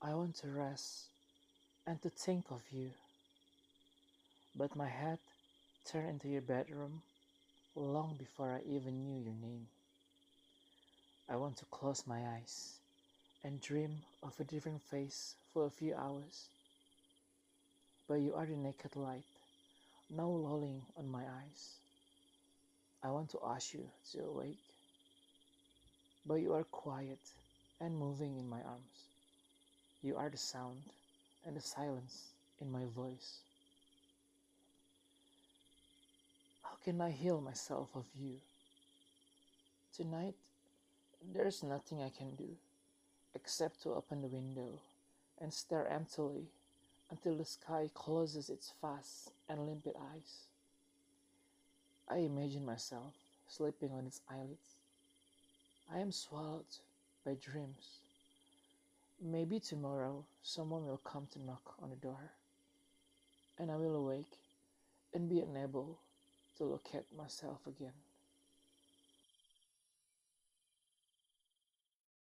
I want to rest and to think of you. But my head turned into your bedroom long before I even knew your name. I want to close my eyes and dream of a different face for a few hours. But you are the naked light, now lolling on my eyes. I want to ask you to awake, but you are quiet and moving in my arms. You are the sound and the silence in my voice. How can I heal myself of you? Tonight, there's nothing I can do except to open the window and stare emptily until the sky closes its vast and limpid eyes. I imagine myself sleeping on its eyelids. I am swallowed by dreams. Maybe tomorrow someone will come to knock on the door, and I will awake and be unable to look at myself again.